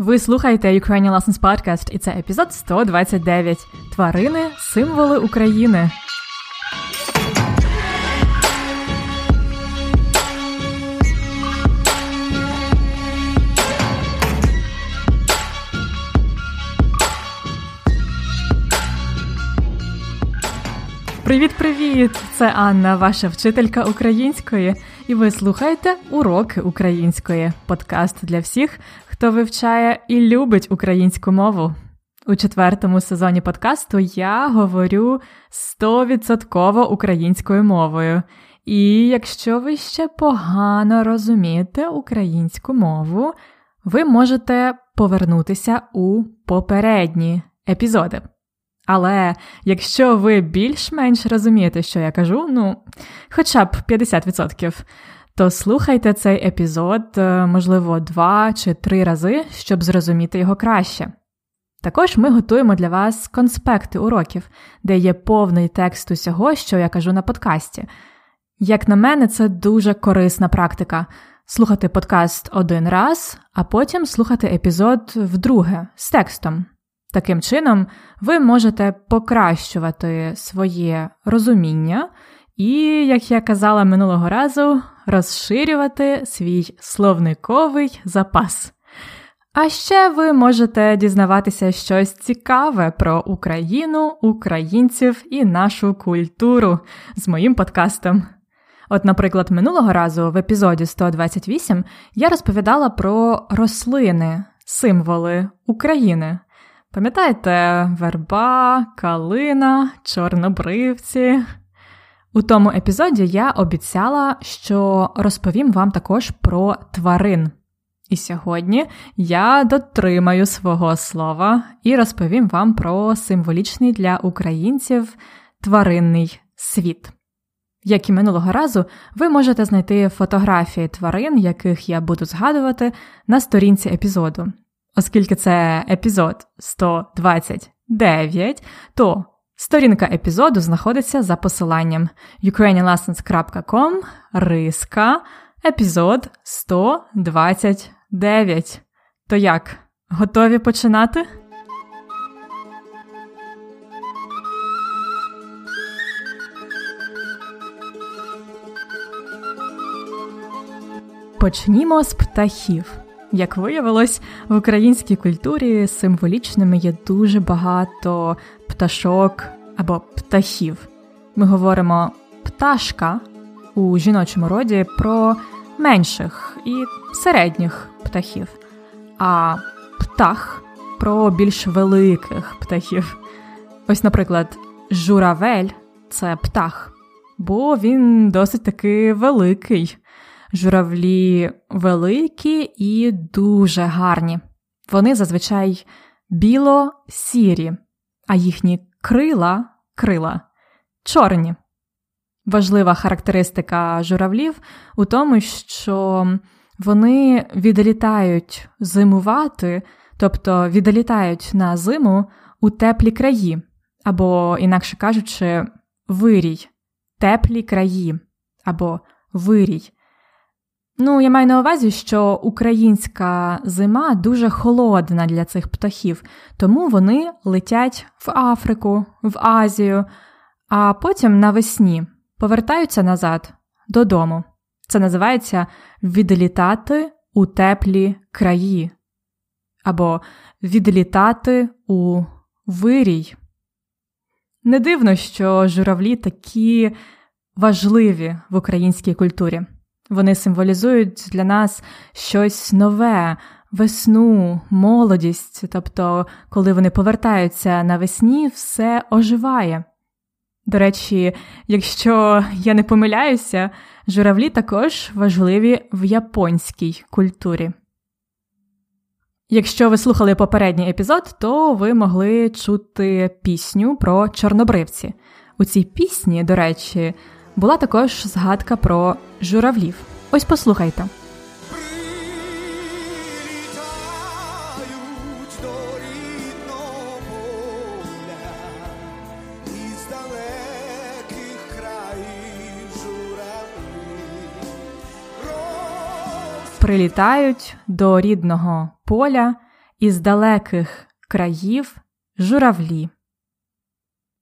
Ви слухаєте Ukrainian Lessons Podcast і це епізод 129. Тварини символи України. Привіт-привіт! Це Анна, ваша вчителька української, і ви слухаєте уроки української подкаст для всіх, хто вивчає і любить українську мову. У четвертому сезоні подкасту я говорю 100% українською мовою. І якщо ви ще погано розумієте українську мову, ви можете повернутися у попередні епізоди. Але якщо ви більш-менш розумієте, що я кажу, ну хоча б 50%, то слухайте цей епізод, е, можливо, два чи три рази, щоб зрозуміти його краще. Також ми готуємо для вас конспекти уроків, де є повний текст усього, що я кажу на подкасті. Як на мене, це дуже корисна практика слухати подкаст один раз, а потім слухати епізод вдруге з текстом. Таким чином, ви можете покращувати своє розуміння і, як я казала минулого разу, розширювати свій словниковий запас. А ще ви можете дізнаватися щось цікаве про Україну, українців і нашу культуру з моїм подкастом. От, наприклад, минулого разу в епізоді 128 я розповідала про рослини, символи України. Пам'ятаєте, верба, калина, чорнобривці? У тому епізоді я обіцяла, що розповім вам також про тварин. І сьогодні я дотримаю свого слова і розповім вам про символічний для українців тваринний світ. Як і минулого разу, ви можете знайти фотографії тварин, яких я буду згадувати, на сторінці епізоду. Оскільки це епізод 129, то сторінка епізоду знаходиться за посиланням ukrainianlessons.com риска епізод 129. То як? Готові починати? Почнімо з птахів. Як виявилось, в українській культурі символічними є дуже багато пташок або птахів. Ми говоримо пташка у жіночому роді про менших і середніх птахів, а птах про більш великих птахів. Ось, наприклад, журавель це птах, бо він досить таки великий. Журавлі великі і дуже гарні. Вони зазвичай біло-сірі, а їхні крила крила чорні. Важлива характеристика журавлів у тому, що вони відлітають зимувати, тобто відлітають на зиму у теплі краї, або, інакше кажучи, вирій, теплі краї або вирій. Ну, я маю на увазі, що українська зима дуже холодна для цих птахів, тому вони летять в Африку, в Азію, а потім навесні повертаються назад додому. Це називається відлітати у теплі краї або відлітати у вирій. Не дивно, що журавлі такі важливі в українській культурі. Вони символізують для нас щось нове, весну, молодість. Тобто, коли вони повертаються навесні, все оживає. До речі, якщо я не помиляюся, журавлі також важливі в японській культурі. Якщо ви слухали попередній епізод, то ви могли чути пісню про чорнобривці. У цій пісні, до речі, була також згадка про журавлів. Ось послухайте. Прилітають до рідного поля із далеких країв журавлі.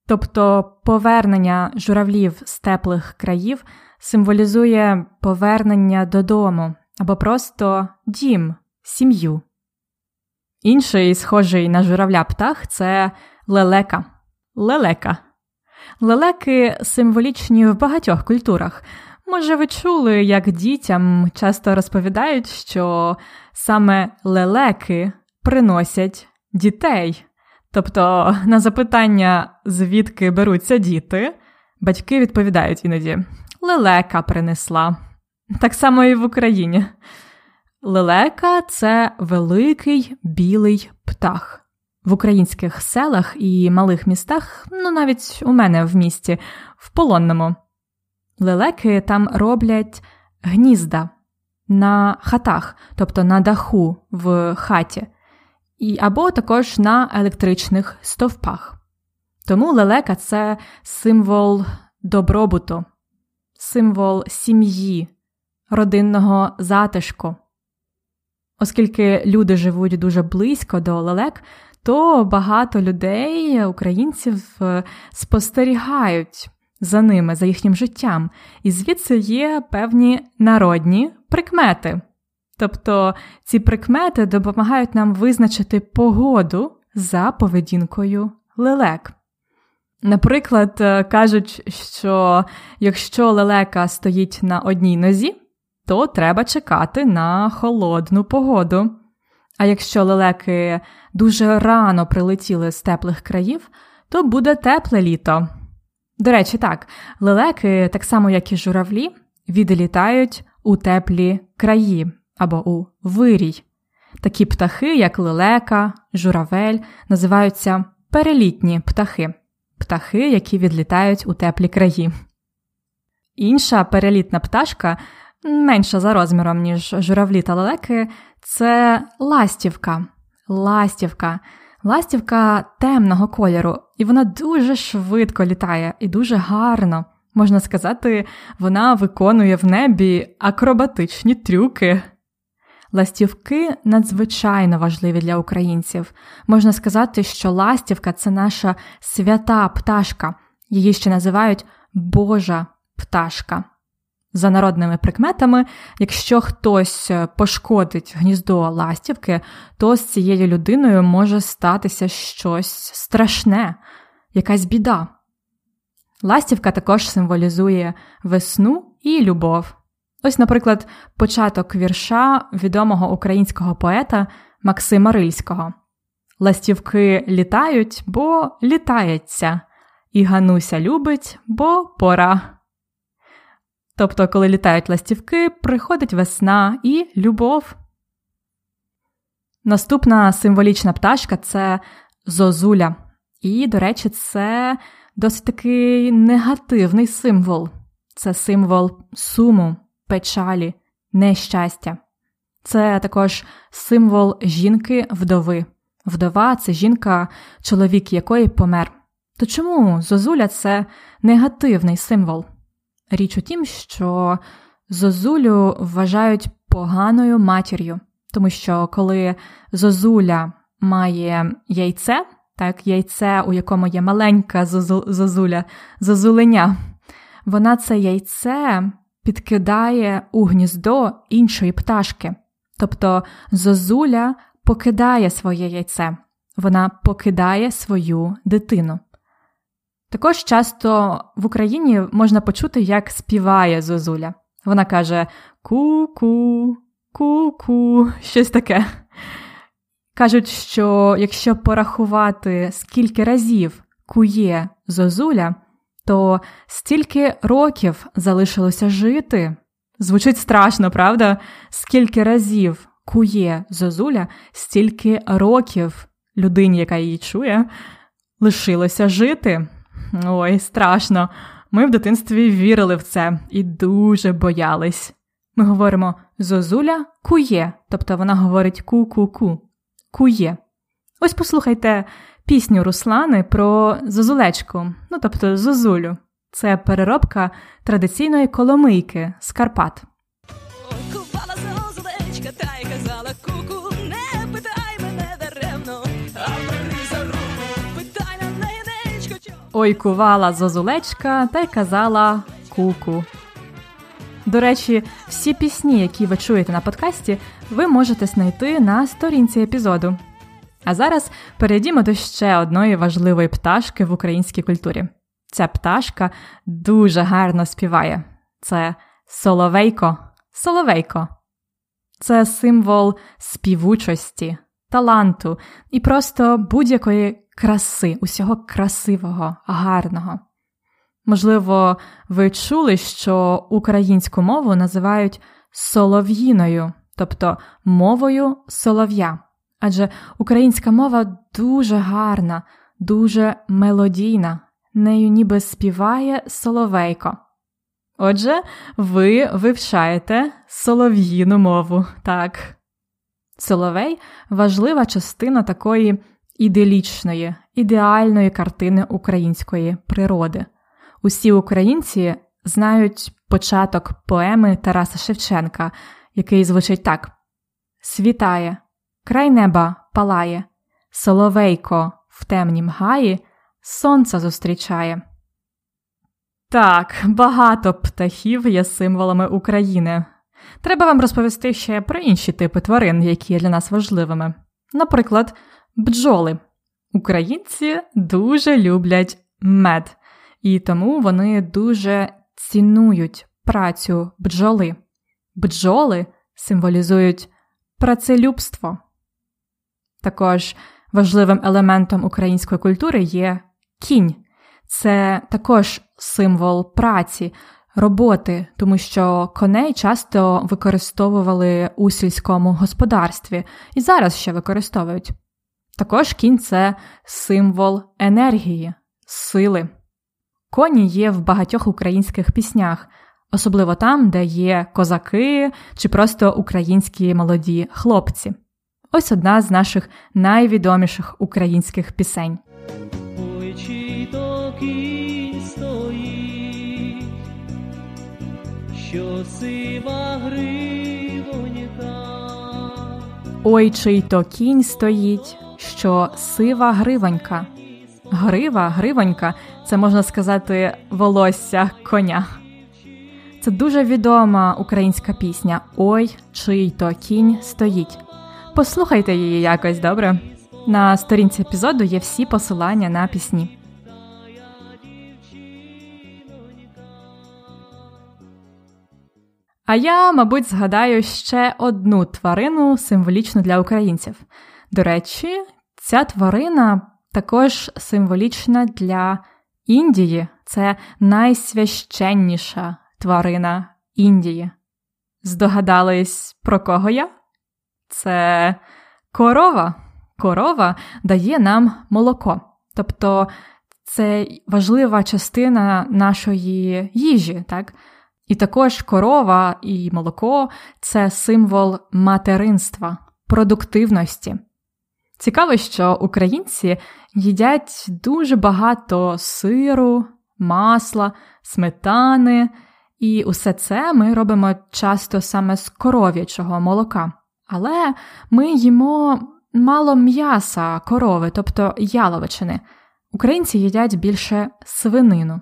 Тобто повернення журавлів з теплих країв символізує повернення додому або просто дім, сім'ю. Інший, схожий на журавля птах, це лелека. Лелека. Лелеки символічні в багатьох культурах. Може, ви чули, як дітям часто розповідають, що саме лелеки приносять дітей. Тобто на запитання, звідки беруться діти, батьки відповідають іноді лелека принесла. Так само і в Україні. Лелека це великий білий птах. В українських селах і малих містах, ну навіть у мене в місті, в полонному. Лелеки там роблять гнізда на хатах, тобто на даху в хаті, і або також на електричних стовпах. Тому лелека це символ добробуту, символ сім'ї, родинного затишку. Оскільки люди живуть дуже близько до лелек, то багато людей, українців, е, спостерігають за ними, за їхнім життям, і звідси є певні народні прикмети. Тобто ці прикмети допомагають нам визначити погоду за поведінкою лелек. Наприклад, е, кажуть, що якщо лелека стоїть на одній нозі, то треба чекати на холодну погоду. А якщо лелеки дуже рано прилетіли з теплих країв, то буде тепле літо. До речі, так, лелеки, так само як і журавлі, відлітають у теплі краї або у вирій. Такі птахи, як лелека, журавель, називаються перелітні птахи, птахи, які відлітають у теплі краї. Інша перелітна пташка, менша за розміром, ніж журавлі та лелеки, це ластівка. Ластівка. Ластівка темного кольору, і вона дуже швидко літає і дуже гарно. Можна сказати, вона виконує в небі акробатичні трюки. Ластівки надзвичайно важливі для українців. Можна сказати, що ластівка це наша свята пташка, її ще називають Божа пташка. За народними прикметами, якщо хтось е, пошкодить гніздо ластівки, то з цією людиною може статися щось страшне, якась біда. Ластівка також символізує весну і любов. Ось, наприклад, початок вірша відомого українського поета Максима Рильського. Ластівки літають, бо літається, і Гануся любить, бо пора. Тобто, коли літають ластівки, приходить весна і любов. Наступна символічна пташка це зозуля. І, до речі, це досить такий негативний символ. Це символ суму, печалі, нещастя. Це також символ жінки-вдови. Вдова це жінка, чоловік якої помер. То чому зозуля це негативний символ? Річ у тім, що зозулю вважають поганою матір'ю, тому що коли зозуля має яйце, так, яйце, у якому є маленька зозуля, зозуленя, вона це яйце підкидає у гніздо іншої пташки. Тобто зозуля покидає своє яйце, вона покидає свою дитину. Також часто в Україні можна почути, як співає Зозуля. Вона каже ку-ку, ку-ку, щось таке. Кажуть, що якщо порахувати, скільки разів кує Зозуля, то стільки років залишилося жити. Звучить страшно, правда? Скільки разів кує Зозуля, стільки років людині, яка її чує, лишилося жити. Ой, страшно. Ми в дитинстві вірили в це і дуже боялись. Ми говоримо Зозуля кує, тобто вона говорить ку-ку-ку. Кує. Ось послухайте пісню Руслани про зозулечку, ну тобто зозулю. Це переробка традиційної коломийки з Карпат. Ой, кувала зозулечка та й казала куку. До речі, всі пісні, які ви чуєте на подкасті, ви можете знайти на сторінці епізоду. А зараз перейдімо до ще одної важливої пташки в українській культурі. Ця пташка дуже гарно співає. Це соловейко. Соловейко. Це символ співучості, таланту і просто будь-якої краси, усього красивого, гарного. Можливо, ви чули, що українську мову називають солов'їною, тобто мовою солов'я. Адже українська мова дуже гарна, дуже мелодійна, нею ніби співає соловейко. Отже, ви вивчаєте солов'їну мову, так. Соловей важлива частина такої іделічної, ідеальної картини української природи. Усі українці знають початок поеми Тараса Шевченка, який звучить так: Світає, край неба палає, соловейко в темнім гаї сонце зустрічає. Так, багато птахів є символами України. Треба вам розповісти ще про інші типи тварин, які є для нас важливими. Наприклад, бджоли. Українці дуже люблять мед, і тому вони дуже цінують працю бджоли. Бджоли символізують працелюбство. Також важливим елементом української культури є кінь. Це також символ праці, роботи, тому що коней часто використовували у сільському господарстві і зараз ще використовують. Також кінь це символ енергії, сили. Коні є в багатьох українських піснях, особливо там, де є козаки чи просто українські молоді хлопці. Ось одна з наших найвідоміших українських пісень. Ой, то кінь стоїть, що сива гривонька. Ой, чий то кінь стоїть, що сива гривонька. Грива, гривонька це можна сказати волосся коня. Це дуже відома українська пісня Ой, чий то кінь стоїть. Послухайте її якось добре. На сторінці епізоду є всі посилання на пісні. А я, мабуть, згадаю ще одну тварину символічну для українців. До речі, ця тварина також символічна для Індії. Це найсвященніша тварина Індії. Здогадались, про кого я? Це корова. Корова дає нам молоко. Тобто це важлива частина нашої їжі, так? І також корова і молоко це символ материнства, продуктивності. Цікаво, що українці їдять дуже багато сиру, масла, сметани, і усе це ми робимо часто саме з коров'ячого молока. Але ми їмо мало м'яса корови, тобто яловичини. Українці їдять більше свинину.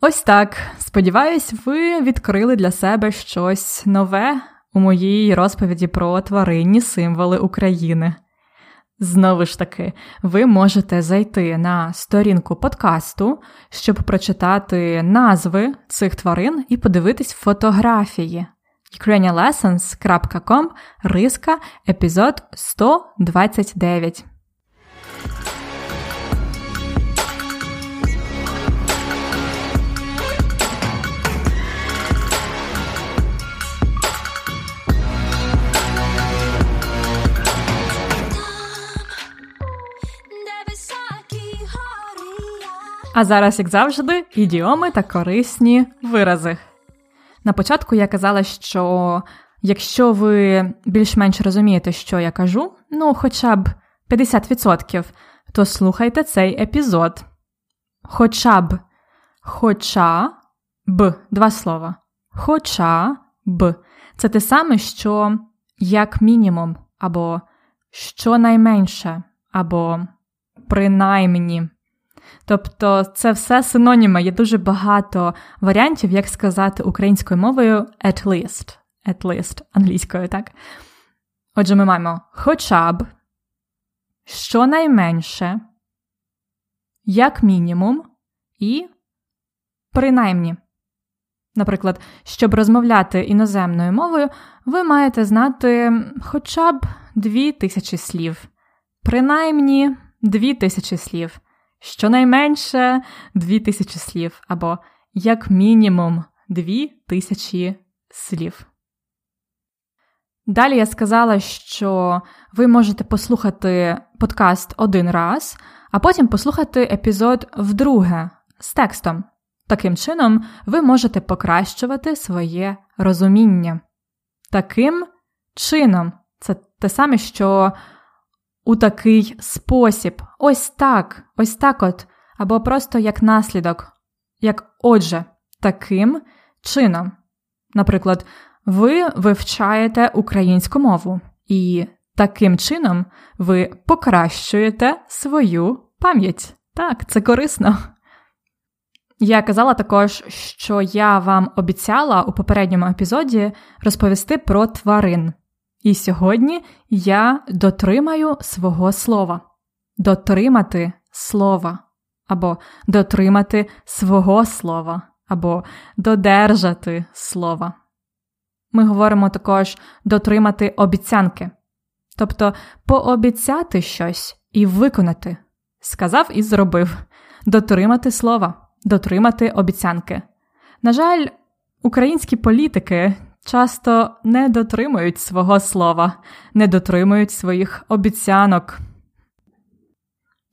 Ось так. Сподіваюсь, ви відкрили для себе щось нове у моїй розповіді про тваринні символи України. Знову ж таки, ви можете зайти на сторінку подкасту, щоб прочитати назви цих тварин і подивитись фотографії. ukrainianlessons.com риска епізод 129. А зараз, як завжди, ідіоми та корисні вирази. На початку я казала, що якщо ви більш-менш розумієте, що я кажу, ну хоча б 50%, то слухайте цей епізод. Хоча б, хоча б два слова. Хоча б. Це те саме, що як мінімум, або щонайменше, або принаймні. Тобто це все синоніми, є дуже багато варіантів, як сказати українською мовою at least, at least, англійською, так? Отже, ми маємо хоча б, щонайменше, як мінімум, і принаймні. Наприклад, щоб розмовляти іноземною мовою, ви маєте знати хоча б дві тисячі слів, принаймні дві тисячі слів, щонайменше дві тисячі слів, або як мінімум дві тисячі слів. Далі я сказала, що ви можете послухати подкаст один раз, а потім послухати епізод вдруге з текстом. Таким чином, ви можете покращувати своє розуміння. Таким чином, це те саме, що у такий спосіб, ось так, ось так от, або просто як наслідок, як отже, таким чином. Наприклад, ви вивчаєте українську мову, і таким чином ви покращуєте свою пам'ять. Так, це корисно. Я казала також, що я вам обіцяла у попередньому епізоді розповісти про тварин. І сьогодні я дотримаю свого слова, дотримати слова, або дотримати свого слова, або додержати слова. Ми говоримо також дотримати обіцянки, тобто пообіцяти щось і виконати. Сказав і зробив дотримати слова дотримати обіцянки. На жаль, українські політики часто не дотримують свого слова, не дотримують своїх обіцянок.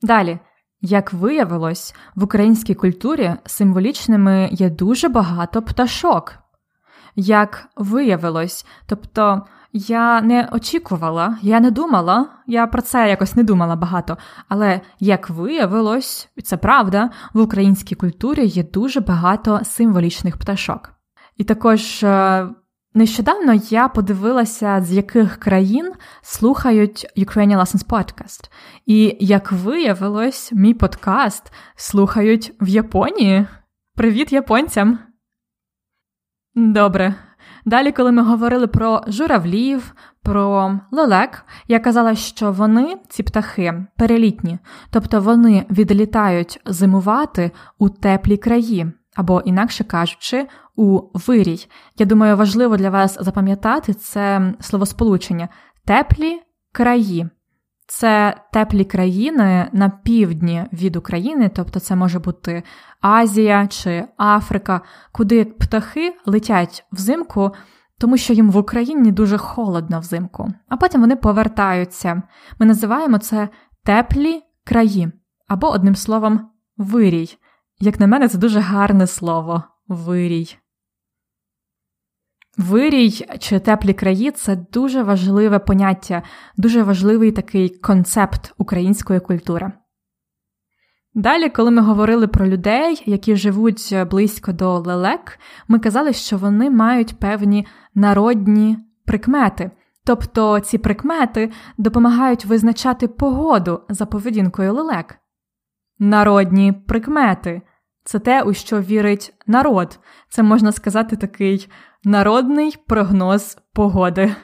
Далі, як виявилось, в українській культурі символічними є дуже багато пташок. Як виявилось, тобто я не очікувала, я не думала, я про це якось не думала багато. Але як виявилось, це правда, в українській культурі є дуже багато символічних пташок. І також е, нещодавно я подивилася, з яких країн слухають Ukrainian Lessons Podcast. І як виявилось, мій подкаст слухають в Японії. Привіт японцям! Добре, Далі, коли ми говорили про журавлів, про лелек, я казала, що вони, ці птахи, перелітні, тобто вони відлітають зимувати у теплі краї, або, інакше кажучи, у вирій. Я думаю, важливо для вас запам'ятати це словосполучення теплі краї. Це теплі країни на півдні від України, тобто це може бути Азія чи Африка, куди птахи летять взимку, тому що їм в Україні дуже холодно взимку, а потім вони повертаються. Ми називаємо це теплі краї, або, одним словом, вирій. Як на мене, це дуже гарне слово вирій. Вирій чи теплі краї це дуже важливе поняття, дуже важливий такий концепт української культури. Далі, коли ми говорили про людей, які живуть близько до лелек, ми казали, що вони мають певні народні прикмети. Тобто ці прикмети допомагають визначати погоду за поведінкою лелек. Народні прикмети це те, у що вірить народ. Це можна сказати такий народний прогноз погоди.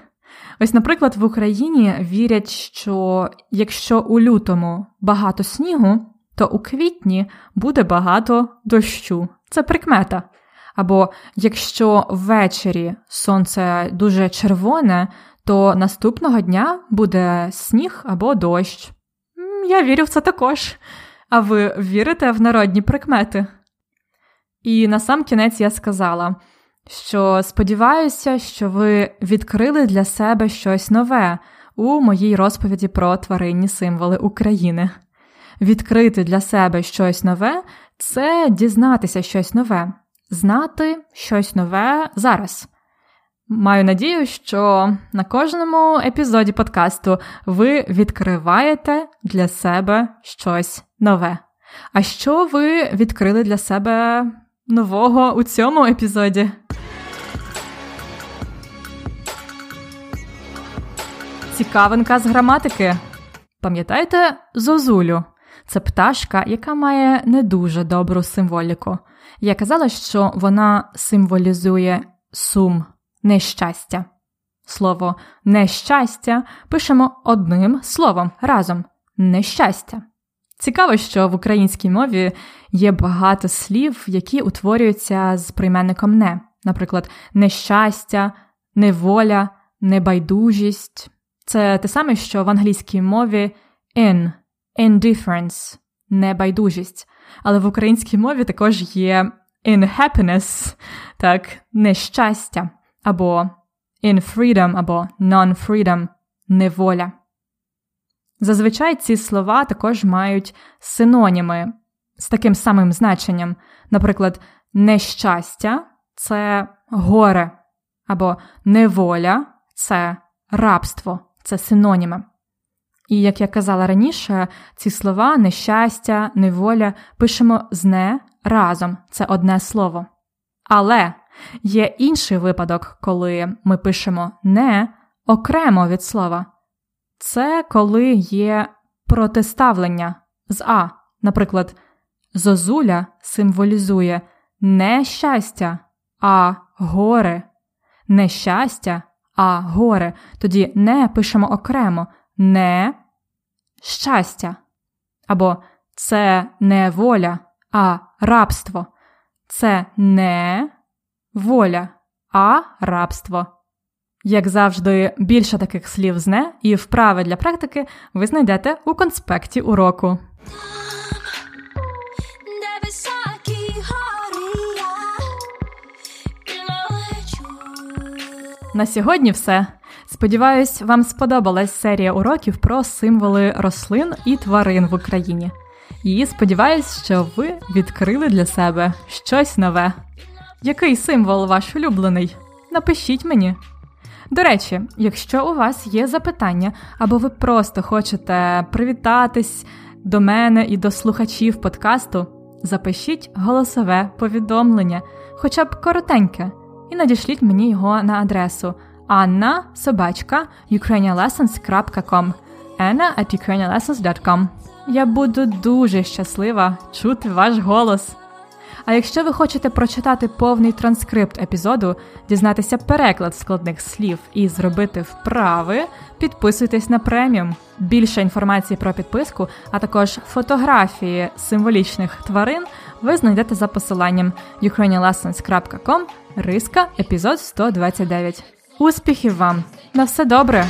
Ось, наприклад, в Україні вірять, що якщо у лютому багато снігу, то у квітні буде багато дощу. Це прикмета. Або якщо ввечері сонце дуже червоне, то наступного дня буде сніг або дощ. Я вірю в це також. А ви вірите в народні прикмети? І на сам кінець я сказала, що сподіваюся, що ви відкрили для себе щось нове у моїй розповіді про тваринні символи України. Відкрити для себе щось нове це дізнатися щось нове, знати щось нове зараз. Маю надію, що на кожному епізоді подкасту ви відкриваєте для себе щось нове. А що ви відкрили для себе нового у цьому епізоді? Цікавинка з граматики. Пам'ятаєте зозулю? Це пташка, яка має не дуже добру символіку. Я казала, що вона символізує сум, нещастя. Слово нещастя пишемо одним словом разом нещастя. Цікаво, що в українській мові є багато слів, які утворюються з прийменником не, наприклад, нещастя, неволя, небайдужість. Це те саме, що в англійській мові in, indifference, небайдужість. Але в українській мові також є in happiness, так, нещастя, або in freedom, або non-freedom, неволя. Зазвичай ці слова також мають синоніми з таким самим значенням. Наприклад, нещастя це горе, або неволя це рабство, це синоніми. І як я казала раніше, ці слова нещастя, неволя пишемо з не разом, це одне слово. Але є інший випадок, коли ми пишемо не окремо від слова. Це коли є протиставлення з А. Наприклад, зозуля символізує не щастя, а горе. Не щастя, а горе. Тоді не пишемо окремо не щастя. Або це не воля, а рабство. Це не воля, а рабство. Як завжди, більше таких слів зне і вправи для практики ви знайдете у конспекті уроку. На сьогодні все. Сподіваюсь, вам сподобалась серія уроків про символи рослин і тварин в Україні. І сподіваюсь, що ви відкрили для себе щось нове. Який символ ваш улюблений? Напишіть мені. До речі, якщо у вас є запитання, або ви просто хочете привітатись до мене і до слухачів подкасту, запишіть голосове повідомлення, хоча б коротеньке, і надішліть мені його на адресу anna собачка ukrainianlessons.com anna at ukrainianlessons.com Я буду дуже щаслива чути ваш голос. А якщо ви хочете прочитати повний транскрипт епізоду, дізнатися переклад складних слів і зробити вправи, підписуйтесь на преміум. Більше інформації про підписку, а також фотографії символічних тварин ви знайдете за посиланням ukrainianlessons.com риска епізод 129. Успіхів вам! На все добре!